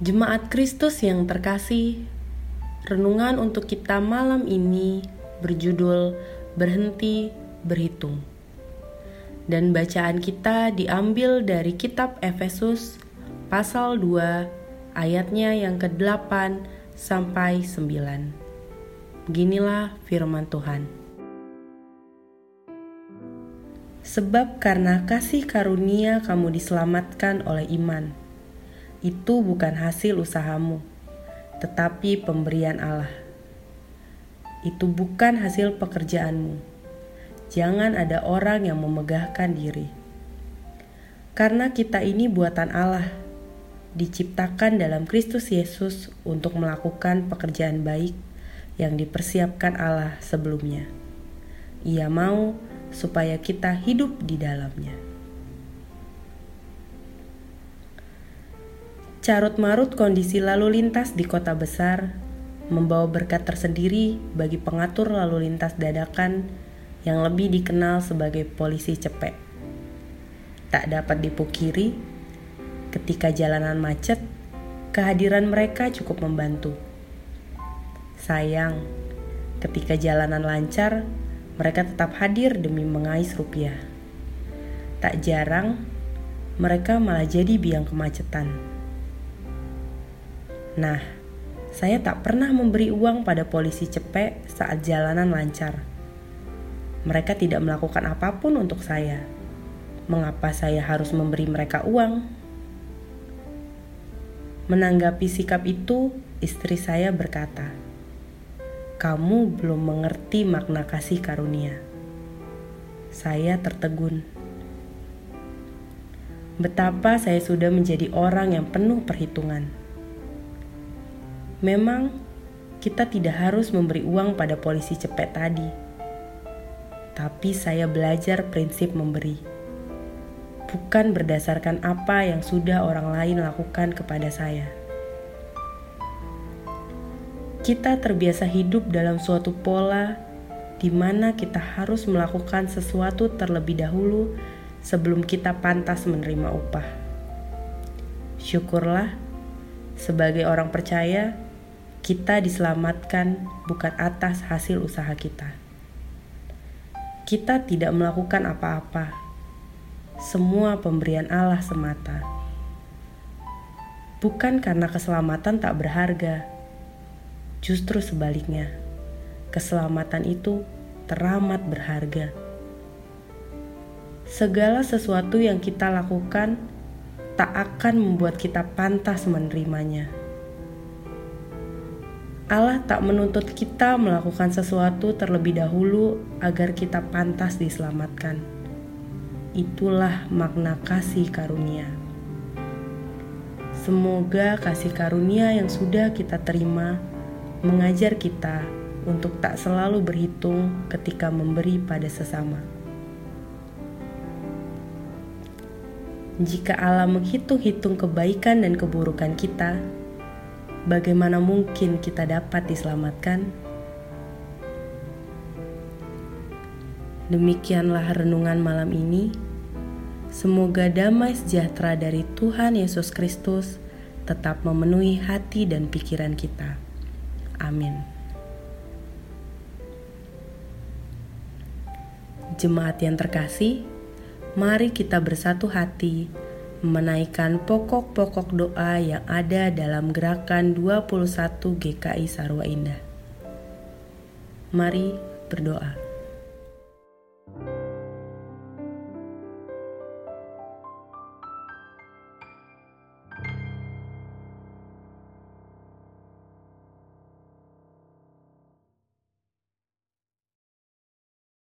Jemaat Kristus yang terkasih, renungan untuk kita malam ini berjudul Berhenti Berhitung. Dan bacaan kita diambil dari kitab Efesus pasal 2 ayatnya yang ke-8 sampai 9. Beginilah firman Tuhan. Sebab karena kasih karunia kamu diselamatkan oleh iman itu bukan hasil usahamu, tetapi pemberian Allah. Itu bukan hasil pekerjaanmu. Jangan ada orang yang memegahkan diri. Karena kita ini buatan Allah, diciptakan dalam Kristus Yesus untuk melakukan pekerjaan baik yang dipersiapkan Allah sebelumnya. Ia mau supaya kita hidup di dalamnya. Carut marut kondisi lalu lintas di kota besar membawa berkat tersendiri bagi pengatur lalu lintas dadakan yang lebih dikenal sebagai polisi cepek. Tak dapat dipukiri, ketika jalanan macet, kehadiran mereka cukup membantu. Sayang, ketika jalanan lancar, mereka tetap hadir demi mengais rupiah. Tak jarang, mereka malah jadi biang kemacetan. Nah, saya tak pernah memberi uang pada polisi cepek saat jalanan lancar. Mereka tidak melakukan apa pun untuk saya. Mengapa saya harus memberi mereka uang? Menanggapi sikap itu, istri saya berkata, "Kamu belum mengerti makna kasih karunia." Saya tertegun. Betapa saya sudah menjadi orang yang penuh perhitungan Memang kita tidak harus memberi uang pada polisi cepet tadi. Tapi saya belajar prinsip memberi. Bukan berdasarkan apa yang sudah orang lain lakukan kepada saya. Kita terbiasa hidup dalam suatu pola di mana kita harus melakukan sesuatu terlebih dahulu sebelum kita pantas menerima upah. Syukurlah, sebagai orang percaya, kita diselamatkan bukan atas hasil usaha kita. Kita tidak melakukan apa-apa, semua pemberian Allah semata. Bukan karena keselamatan tak berharga, justru sebaliknya, keselamatan itu teramat berharga. Segala sesuatu yang kita lakukan tak akan membuat kita pantas menerimanya Allah tak menuntut kita melakukan sesuatu terlebih dahulu agar kita pantas diselamatkan. Itulah makna kasih karunia. Semoga kasih karunia yang sudah kita terima mengajar kita untuk tak selalu berhitung ketika memberi pada sesama. Jika Allah menghitung-hitung kebaikan dan keburukan kita, bagaimana mungkin kita dapat diselamatkan? Demikianlah renungan malam ini. Semoga damai sejahtera dari Tuhan Yesus Kristus tetap memenuhi hati dan pikiran kita. Amin. Jemaat yang terkasih, mari kita bersatu hati menaikkan pokok-pokok doa yang ada dalam gerakan 21 GKI Sarwa Indah. Mari berdoa.